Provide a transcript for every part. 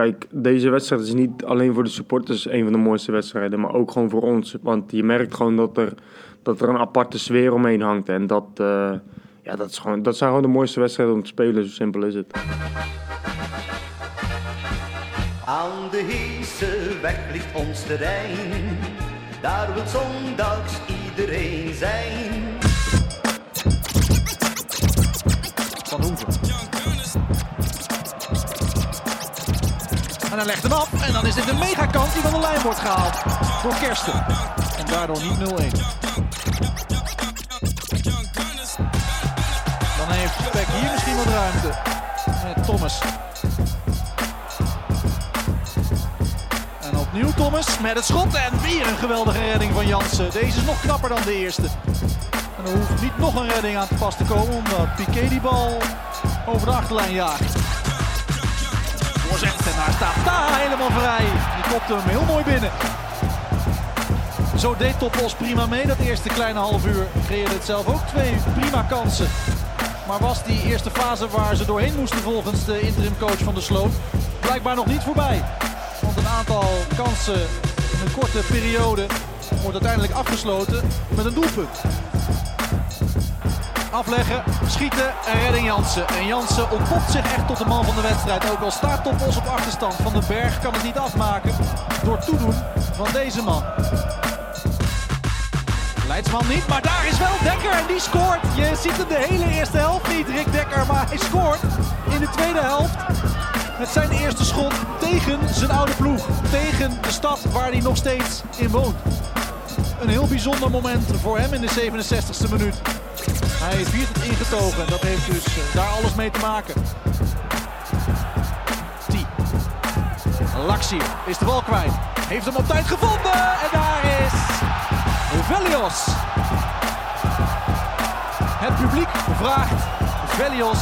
kijk, deze wedstrijd is niet alleen voor de supporters een van de mooiste wedstrijden, maar ook gewoon voor ons. Want je merkt gewoon dat er, dat er een aparte sfeer omheen hangt. En dat, uh, ja, dat, is gewoon, dat zijn gewoon de mooiste wedstrijden om te spelen, zo simpel is het. Aan de Heese weg ligt ons terrein, daar wil zondags iedereen zijn. En hij legt hem af en dan is dit een megakant die van de lijn wordt gehaald door Kersten. En daardoor niet 0-1. Dan heeft Peck hier misschien wat ruimte met Thomas. En opnieuw Thomas met het schot en weer een geweldige redding van Jansen. Deze is nog knapper dan de eerste. En er hoeft niet nog een redding aan te pas te komen omdat Piqué die bal over de achterlijn jaagt. En daar staat daar helemaal vrij. Die kopte hem heel mooi binnen. Zo deed Topos prima mee dat eerste kleine half uur. Creëerde het zelf ook twee prima kansen. Maar was die eerste fase waar ze doorheen moesten volgens de interimcoach van de Sloot blijkbaar nog niet voorbij. Want een aantal kansen in een korte periode wordt uiteindelijk afgesloten met een doelpunt. Afleggen, schieten en redding Jansen. En Jansen ontpopt zich echt tot de man van de wedstrijd. Ook al staat Topos op achterstand. Van den Berg kan het niet afmaken door toedoen van deze man. Leidsman niet, maar daar is wel Dekker en die scoort. Je ziet hem de hele eerste helft niet, Rick Dekker, maar hij scoort in de tweede helft. Met zijn eerste schot tegen zijn oude ploeg. Tegen de stad waar hij nog steeds in woont. Een heel bijzonder moment voor hem in de 67e minuut. Hij viert het ingetogen. Dat heeft dus uh, daar alles mee te maken. T. Laxier is de bal kwijt. Heeft hem op tijd gevonden. En daar is Velios. Het publiek vraagt. Velios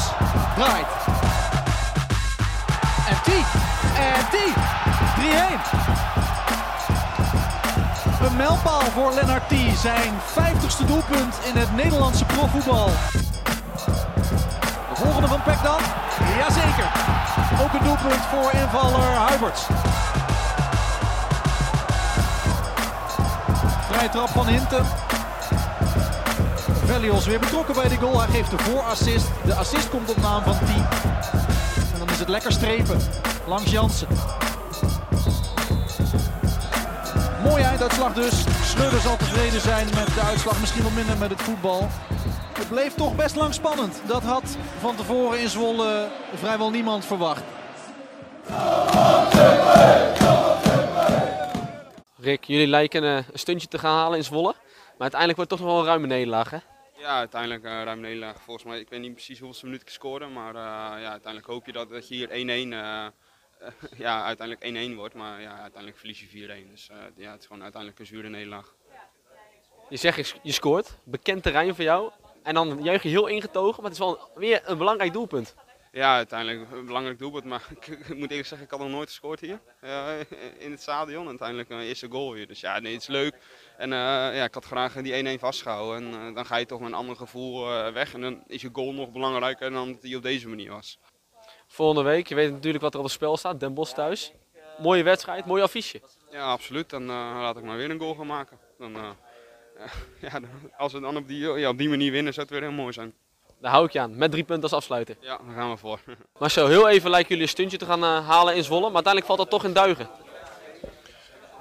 draait. En T. En T. 3-1. Een mijlpaal voor Lennart. Zijn 50ste doelpunt in het Nederlandse profvoetbal. De volgende van Peck dan? Jazeker. Ook een doelpunt voor invaller Huiberts. Vrije trap van Hinten. Velios weer betrokken bij de goal. Hij geeft de voorassist. De assist komt op naam van T. En dan is het lekker strepen langs Jansen. Mooie einduitslag dus. Schreuder zal tevreden zijn met de uitslag, misschien wat minder met het voetbal. Het bleef toch best lang spannend. Dat had van tevoren in Zwolle vrijwel niemand verwacht. Rick, jullie lijken een stuntje te gaan halen in Zwolle. Maar uiteindelijk wordt het toch nog wel een ruime nederlaag, hè? Ja, uiteindelijk een uh, ruime nederlaag. Volgens mij, ik weet niet precies hoeveel minuten scoren. Maar uh, ja, uiteindelijk hoop je dat, dat je hier 1-1... Uh, ja, uiteindelijk 1-1 wordt, maar ja, uiteindelijk verlies je 4-1. Dus uh, ja, het is gewoon uiteindelijk een zure nederlaag. Je zegt je scoort, bekend terrein voor jou. En dan juich je heel ingetogen, maar het is wel weer een belangrijk doelpunt. Ja, uiteindelijk een belangrijk doelpunt, maar ik, moet eerlijk zeggen, ik had nog nooit gescoord hier uh, in het stadion. En uiteindelijk mijn eerste goal weer. Dus ja, nee, het is leuk. En uh, ja, ik had graag die 1-1 vastgehouden. En uh, dan ga je toch met een ander gevoel weg. En dan is je goal nog belangrijker dan dat hij op deze manier was. Volgende week, je weet natuurlijk wat er op het spel staat, Den Bosch thuis. Mooie wedstrijd, mooi affiche. Ja, absoluut. Dan laat ik maar weer een goal gaan maken. Dan, ja, als we dan op die, ja, op die manier winnen, zou het weer heel mooi zijn. Daar hou ik je aan, met drie punten als afsluiter. Ja, daar gaan we voor. Maar zo, heel even lijken jullie een stuntje te gaan uh, halen in Zwolle, maar uiteindelijk valt dat toch in duigen.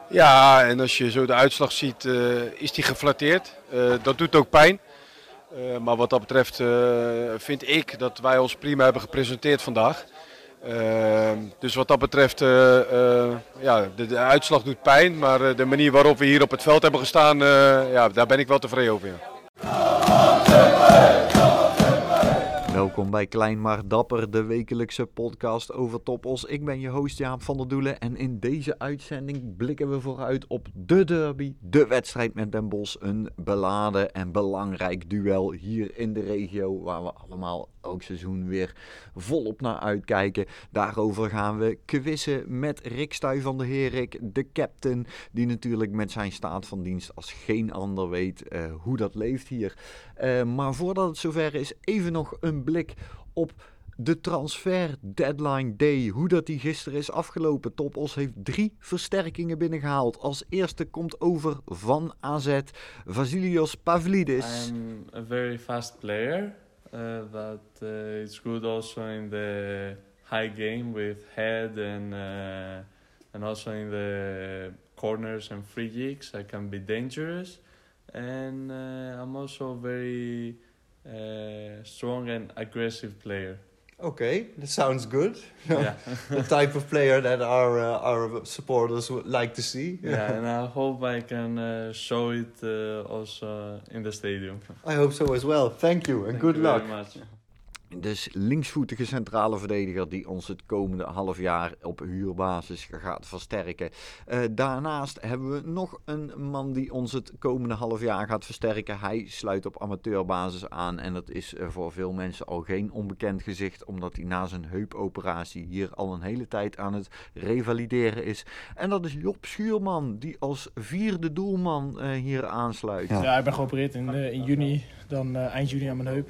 Ja, en als je zo de uitslag ziet, uh, is die geflatteerd. Uh, dat doet ook pijn. Maar wat dat betreft vind ik dat wij ons prima hebben gepresenteerd vandaag. dus wat dat betreft, ja, de, de, uitslag doet pijn, maar de manier waarop we hier op het veld hebben gestaan, ja, daar ben ik wel tevreden over. Ja. Welkom bij Klein maar Dapper, de wekelijkse podcast over Topos. Ik ben je host Jaap van der Doelen en in deze uitzending blikken we vooruit op de derby, de wedstrijd met Den Bosch. Een beladen en belangrijk duel hier in de regio waar we allemaal elk seizoen weer volop naar uitkijken. Daarover gaan we quizzen met Rick Stuy van de Herik, de captain, die natuurlijk met zijn staat van dienst als geen ander weet uh, hoe dat leeft hier. Uh, maar voordat het zover is, even nog een blik op de transfer deadline day. Hoe dat die gisteren is afgelopen. Topos heeft drie versterkingen binnengehaald. Als eerste komt over van AZ Vasilios Pavlidis. I'm a very fast player, uh, but uh, it's good also in the high game with head and uh, and also in the corners and free kicks. I can be dangerous, and uh, I'm also very uh, strong and aggressive player. Okay, that sounds good. yeah, the type of player that our uh, our supporters would like to see. yeah, and I hope I can uh, show it uh, also in the stadium. I hope so as well. Thank you and Thank good you luck. Dus linksvoetige centrale verdediger die ons het komende half jaar op huurbasis gaat versterken. Eh, daarnaast hebben we nog een man die ons het komende half jaar gaat versterken. Hij sluit op amateurbasis aan en dat is eh, voor veel mensen al geen onbekend gezicht, omdat hij na zijn heupoperatie hier al een hele tijd aan het revalideren is. En dat is Job Schuurman, die als vierde doelman eh, hier aansluit. Ja, ik ben geopereerd in, in juni, dan eind juni aan mijn heup.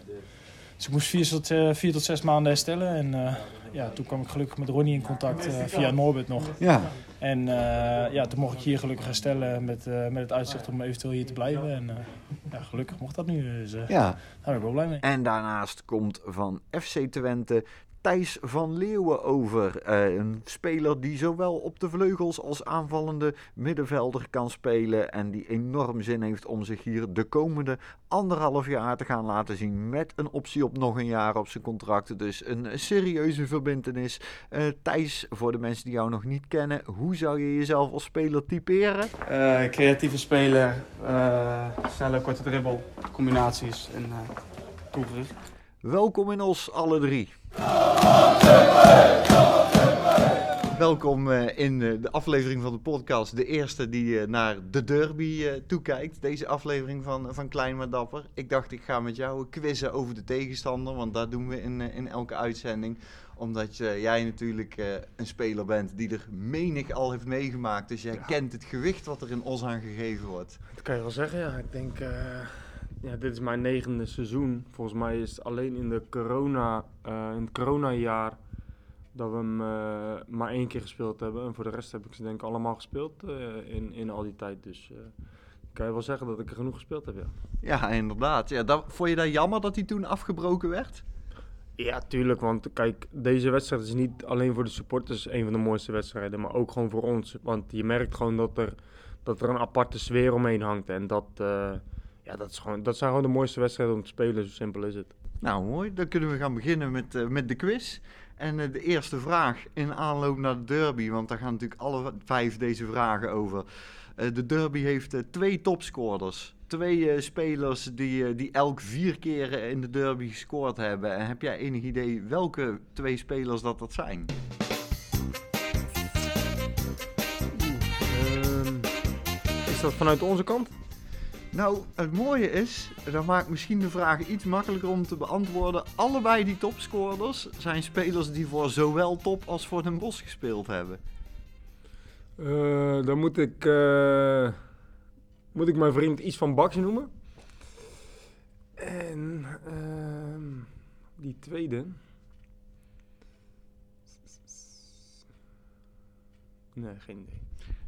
Dus ik moest vier tot, eh, vier tot zes maanden herstellen. En eh, ja, toen kwam ik gelukkig met Ronnie in contact eh, via Norbert nog. Ja. En eh, ja, toen mocht ik hier gelukkig herstellen met, eh, met het uitzicht om eventueel hier te blijven. En eh, ja, gelukkig mocht dat nu. Dus ja. daar ben ik wel blij mee. En daarnaast komt van FC Twente Thijs van Leeuwen over. Eh, een speler die zowel op de vleugels als aanvallende middenvelder kan spelen. En die enorm zin heeft om zich hier de komende anderhalf jaar te gaan laten zien. Met een optie op nog een jaar op zijn contract. Dus een serieuze verbindenis. Eh, Thijs, voor de mensen die jou nog niet kennen, hoe zou je jezelf als speler typeren? Eh, creatieve speler, snelle korte dribbel, combinaties en uh, toegericht. Welkom in ons, alle drie. Welkom uh, in uh, de aflevering van de podcast. De eerste die uh, naar de derby toekijkt. Deze aflevering van, van Klein maar Dapper. Ik dacht, ik ga met jou quizzen over de tegenstander. Want dat doen we in, in elke uitzending. Omdat jij natuurlijk een speler bent die er menig al heeft meegemaakt. Dus jij ja. kent het gewicht wat er in Os aan gegeven wordt. Dat kan je wel zeggen, ja. Ik denk ja, dit is mijn negende seizoen. Volgens mij is het alleen in, de corona, uh, in het coronajaar dat we hem uh, maar één keer gespeeld hebben. En voor de rest heb ik ze denk ik allemaal gespeeld uh, in, in al die tijd. Dus kan je wel zeggen dat ik er genoeg gespeeld heb, ja. Ja, inderdaad. Ja, dat, vond je dat jammer dat hij toen afgebroken werd? Ja, tuurlijk. Want kijk, deze wedstrijd is niet alleen voor de supporters een van de mooiste wedstrijden. Maar ook gewoon voor ons. Want je merkt gewoon dat er, dat er een aparte sfeer omheen hangt. En dat... Ja, dat, is gewoon, dat zijn gewoon de mooiste wedstrijden om te spelen, zo simpel is het. Nou, mooi. Dan kunnen we gaan beginnen met, uh, met de quiz. En uh, de eerste vraag in aanloop naar de derby, want daar gaan natuurlijk alle vijf deze vragen over. Uh, de derby heeft twee topscorers. Twee spelers die, die elk vier keer in de derby gescoord hebben. En heb jij enig idee welke twee spelers dat dat zijn? Um, is dat vanuit onze kant? Nou, het mooie is, dat maakt misschien de vraag iets makkelijker om te beantwoorden. Allebei die topscorers zijn spelers die voor zowel top als voor Den Bosch gespeeld hebben. Uh, dan moet ik, uh, moet ik mijn vriend iets van Baks noemen. En uh, die tweede. Nee, geen idee.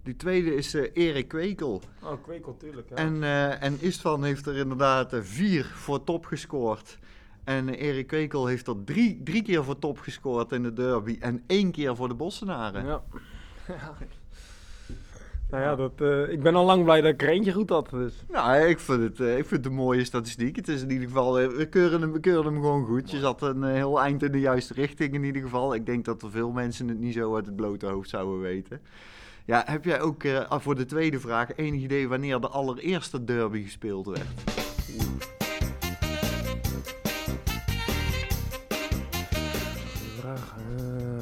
Die tweede is uh, Erik Kwekel. Oh, Kwekel, tuurlijk. Ja. En, uh, en Istvan heeft er inderdaad uh, vier voor top gescoord. En Erik Kwekel heeft er drie, drie keer voor top gescoord in de derby. En één keer voor de Bossenaren. Ja. ja. Nou ja, dat, uh, ik ben al lang blij dat ik er eentje goed had. Dus. Nou, ik vind, het, uh, ik vind het een mooie statistiek. Het is in ieder geval, uh, we, keuren hem, we keuren hem gewoon goed. Je zat een heel eind in de juiste richting in ieder geval. Ik denk dat er veel mensen het niet zo uit het blote hoofd zouden weten. Ja, heb jij ook uh, voor de tweede vraag enig idee wanneer de allereerste derby gespeeld werd? Vraag. Uh...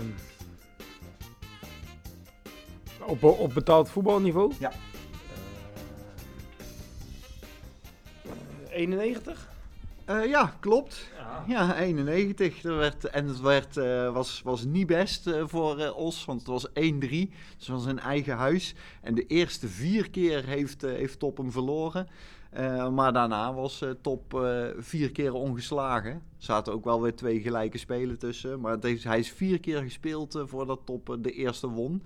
Op, op betaald voetbalniveau? Ja. Uh, 91? Eh, ja, klopt. Ja, 91. Er werd, en het werd, eh, was, was niet best eh, voor Os, want het was 1-3. Dus het was een eigen huis. En de eerste vier keer heeft, heeft Top hem verloren. Maar daarna was Top vier keer ongeslagen. Er zaten ook wel weer twee gelijke spelen tussen. Maar heeft, hij is vier keer gespeeld voordat Top de eerste won.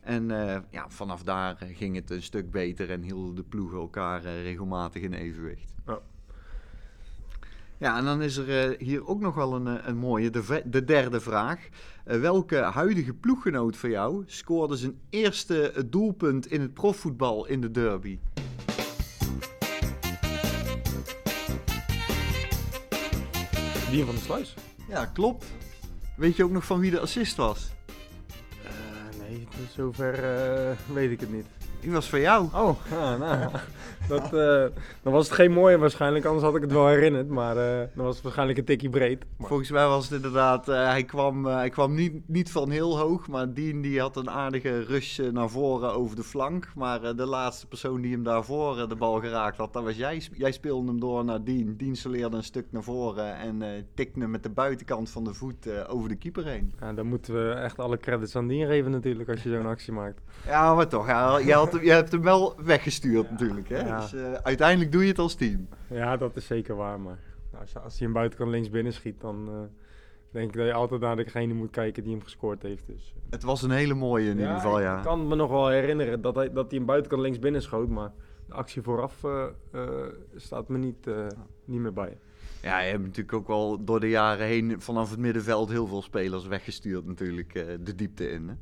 En ja, vanaf daar ging het een stuk beter en hielden de ploegen elkaar regelmatig in evenwicht. Ja. Ja, en dan is er eh, hier ook nog wel een, eh, een mooie, de, de derde vraag. Eh, welke huidige ploeggenoot van jou scoorde zijn eerste doelpunt in het profvoetbal in de derby? Dien van der Sluis. Ja, klopt. Weet je ook nog van wie de assist was? Eh, nee, tot zover eh, weet ik het niet. Die was van jou. Oh, ja, nou, dat, eh, dan was het geen mooie waarschijnlijk, anders had ik het wel herinnerd. Maar eh, dan was het waarschijnlijk een tikje breed. Maar- Volgens mij was het inderdaad, eh, hij kwam, hij kwam niet, niet van heel hoog, maar Dien die had een aardige rush naar voren over de flank. Maar de laatste persoon die hem daarvoor de bal geraakt had, dat was jij. Jij speelde hem door naar Dien. Dien soleerde een stuk naar voren en tikte hem met de buitenkant van de voet over de keeper heen. Ja, dan moeten we echt alle credits aan Dien geven natuurlijk als je zo'n actie maakt. Ja, maar toch, ja, je, had hem, je hebt hem wel weggestuurd natuurlijk. Hè? Ja. Dus eh, uiteindelijk doe je het als team. Ja, dat is zeker waar. Maar als, je- als hij een buitenkant links binnen schiet, dan eh, denk ik dat je altijd naar degene moet kijken die hem gescoord heeft. Dus. Het was een hele mooie in ieder geval, ja. Ik kan me nog wel herinneren dat hij, dat hij een buitenkant links binnen schoot, maar de actie vooraf eh, eh, staat me niet, eh, niet meer bij. Ja, je hebt natuurlijk ook wel door de jaren heen vanaf het middenveld heel veel spelers weggestuurd natuurlijk eh, de diepte in. Hè?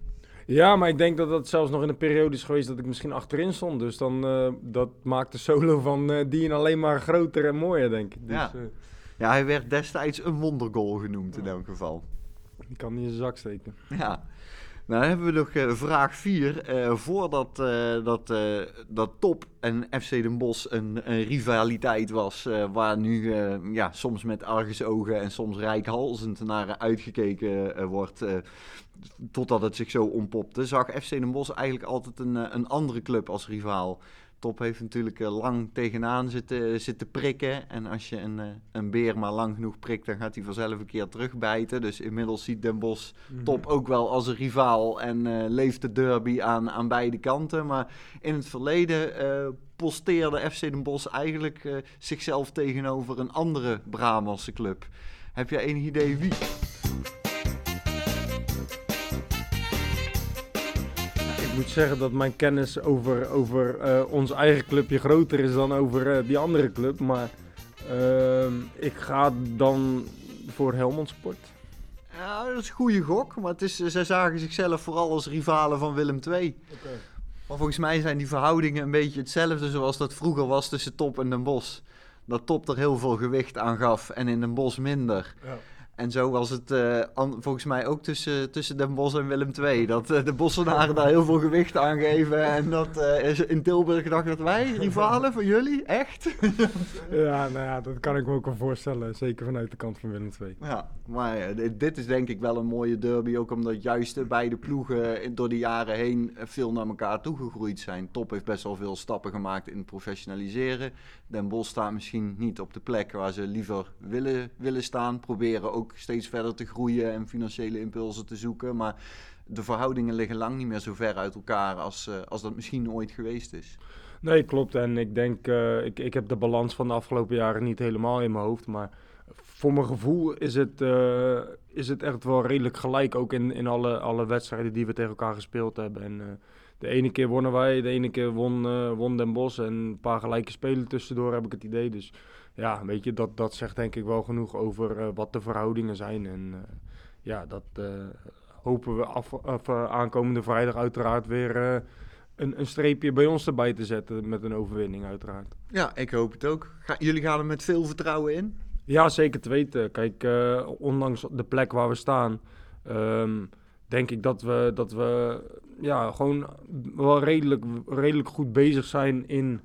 Ja, maar ik denk dat dat zelfs nog in een periode is geweest dat ik misschien achterin stond. Dus dan eh, dat maakt de solo van eh Dien alleen maar groter en mooier, denk ik. Dus, Ja. eh, Ja, hij werd destijds een wondergoal genoemd in elk geval. die kan niet in zijn zak steken. Ja. Nou, hebben we nog eh, vraag 4. voordat eh, dat, eh, dat Top en FC Den Bosch een, een rivaliteit was, eh, waar nu eh, ja, soms met argusogen en soms rijkhalzend naar uitgekeken eh, wordt, eh, totdat het zich zo ontpopte, zag FC Den Bosch eigenlijk altijd een, eh, een andere club als rivaal. Top heeft natuurlijk eh, lang tegenaan zitten, zitten prikken. En als je een, eh, een beer maar lang genoeg prikt, dan gaat hij vanzelf een keer terugbijten. Dus inmiddels ziet Den Bosch Top ook wel als een rivaal en eh, leeft de derby aan, aan beide kanten. Maar in het verleden eh, posteerde FC Den Bosch eigenlijk eh, zichzelf tegenover een andere Brabantse club. Heb jij enig idee wie? Moet zeggen dat mijn kennis over, over eh, ons eigen clubje groter is dan over eh, die andere club. Maar ehm, ik ga dan voor Helmond Sport. Ja, dat is een goede gok, maar het is, zij zagen zichzelf vooral als rivalen van Willem II. Maar volgens mij zijn die verhoudingen een beetje hetzelfde zoals dat vroeger was tussen Top en Den Bosch. Dat Top er heel veel gewicht aan gaf en in Den Bosch minder. En zo was het an- volgens mij ook tussen, tussen Den Bosch en Willem II. Dat eh, de Bossenaren daar heel veel gewicht aan geven. En dat is in Tilburg gedacht dat wij, rivalen van jullie, echt? Ja, nou ja, dat kan ik me ook wel voorstellen. Zeker vanuit de kant van Willem II. Ja, maar dit- is denk ik wel een mooie derby. Ook omdat juist de beide ploegen door de jaren heen veel naar elkaar toegegroeid zijn. Top heeft best wel veel stappen gemaakt in het professionaliseren. Den Bosch staat misschien niet op de plek waar ze liever willen, willen staan. Proberen ook steeds verder te groeien en financiële impulsen te zoeken. Maar de verhoudingen liggen lang niet meer zo ver uit elkaar als, eh, als dat misschien ooit geweest is. Nee, klopt. En ik denk, eh, ik, ik heb de balans van de afgelopen jaren niet helemaal in mijn hoofd. Maar voor mijn gevoel is het, eh, is het echt wel redelijk gelijk. Ook in, in alle, alle wedstrijden die we tegen elkaar gespeeld hebben. En de ene keer wonnen wij, de ene keer won, won Den Bosch. En een paar gelijke spelen tussendoor heb ik het idee. Dus ja, weet je, dat, dat zegt denk ik wel genoeg over eh, wat de verhoudingen zijn. En eh, ja, dat eh, hopen we af, af, aankomende vrijdag uiteraard weer... een, een streepje bij ons erbij te zetten met een overwinning uiteraard. Ja, ik hoop het ook. Ga, jullie gaan er met veel vertrouwen in? Ja, zeker te weten. Kijk, ondanks de plek waar we staan, ehm, denk ik dat we, dat we ja, gewoon wel redelijk, redelijk goed bezig zijn in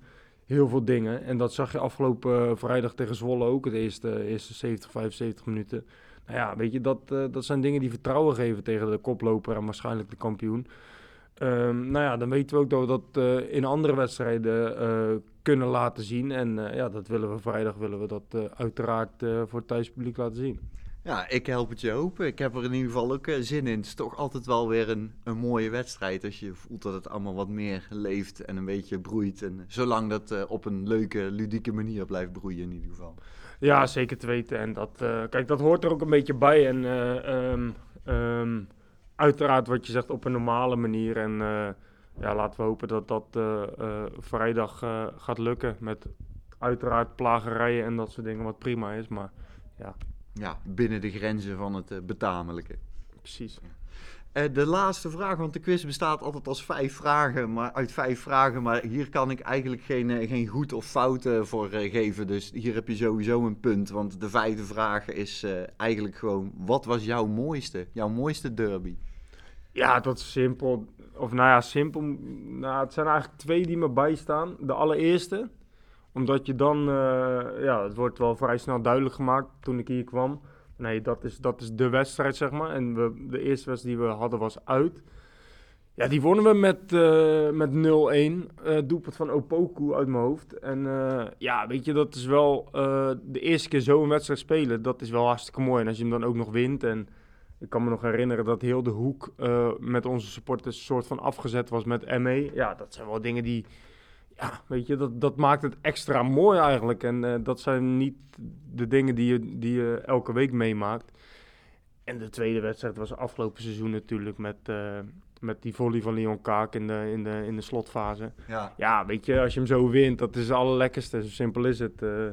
heel veel dingen. En dat zag je afgelopen eh, vrijdag tegen Zwolle ook, de eerste, eerste 70, 75 minuten. Nou ja, weet je, dat, eh, dat zijn dingen die vertrouwen geven tegen de koploper en waarschijnlijk de kampioen. Ehm, nou ja, dan weten we ook dat we dat eh, in andere wedstrijden kunnen laten zien. En ja, dat willen we vrijdag willen we dat uiteraard voor het thuispubliek laten zien. Ja, ik help het je hopen. Ik heb er in ieder geval ook eh, zin in. Het is toch altijd wel weer een, een mooie wedstrijd. Als je voelt dat het allemaal wat meer leeft en een beetje broeit. En zolang dat eh, op een leuke, ludieke manier blijft broeien in ieder geval. Ja, zeker te weten. En dat, eh, kijk, dat hoort er ook een beetje bij. En eh, ehm, ehm, uiteraard wat je zegt op een normale manier. En ja, laten we hopen dat dat vrijdag gaat lukken. Met uiteraard plagerijen en dat soort dingen, wat prima is. Maar ja, Ja, binnen de grenzen van het eh, betamelijke. precies. Eh, de laatste vraag, want de quiz bestaat altijd als vijf vragen, maar uit vijf vragen. Maar hier kan ik eigenlijk geen, eh, geen goed of fout voor geven. Dus hier heb je sowieso een punt. Want de vijfde vraag is eigenlijk gewoon: wat was jouw mooiste, jouw mooiste derby? Ja, dat is simpel. Of nou ja, simpel. Nou, het zijn eigenlijk twee die me bijstaan. De allereerste, omdat je dan, eh, ja, het wordt wel vrij snel duidelijk gemaakt toen ik hier kwam. Nee, dat is, dat is de wedstrijd, zeg maar. En we, de eerste wedstrijd die we hadden was uit. Ja, die wonnen we met, eh, met 0-1. eh doelpunt van Opoku uit mijn hoofd. En ja, weet je, dat is wel de eerste keer zo'n wedstrijd spelen. Dat is wel hartstikke mooi. En als je hem dan ook nog wint. En ik kan me nog herinneren dat heel de hoek met onze supporters soort van afgezet was met ME. Ja, dat zijn wel dingen die... Ja, weet je, dat, dat maakt het extra mooi eigenlijk. En eh, dat zijn niet de dingen die je, die je elke week meemaakt. En de tweede wedstrijd was afgelopen seizoen natuurlijk met, eh, met die volley van Leon Kaak in de, in, de, in de slotfase. Ja, Ja, weet je, als je hem zo wint, dat is het allerlekkerste. Zo simpel is het. Eh,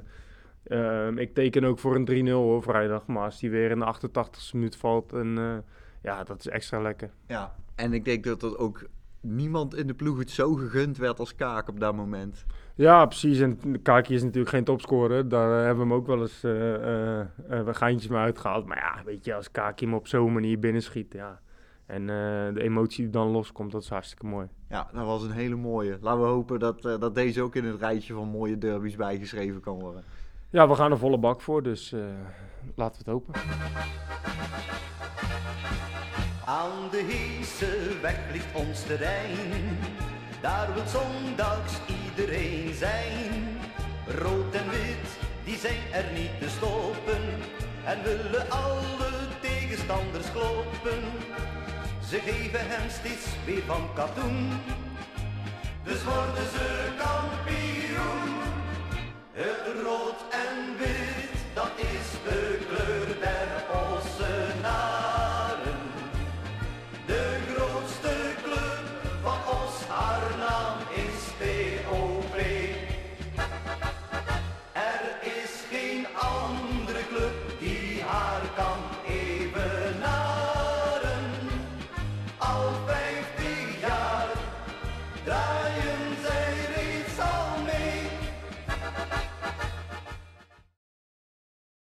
ehm, ik teken ook voor een 3-0 hoor, vrijdag. Maar als die weer in de 88e minuut valt, en, ja, dat is extra lekker. ja. En ik denk dat er ook niemand in de ploeg het zo gegund werd als Kaak op dat moment. Ja, precies. En Kaki is natuurlijk geen topscorer. Daar hebben we hem ook wel eens eh, geintjes mee uitgehaald. Maar ja, weet je, als Kaki hem op zo'n manier binnenschiet, ja. En de emotie die dan loskomt, dat is hartstikke mooi. Ja, dat was een hele mooie. Laten we hopen dat, dat deze ook in het rijtje van mooie derbies bijgeschreven kan worden. Ja, we gaan er volle bak voor, dus laten we het hopen. Aan de Heese weg ligt ons terrein. Daar wil zondags iedereen zijn. Rood en wit, die zijn er niet te stoppen. En willen alle tegenstanders kloppen. Ze geven hen steeds weer van katoen. Dus worden ze kampioen.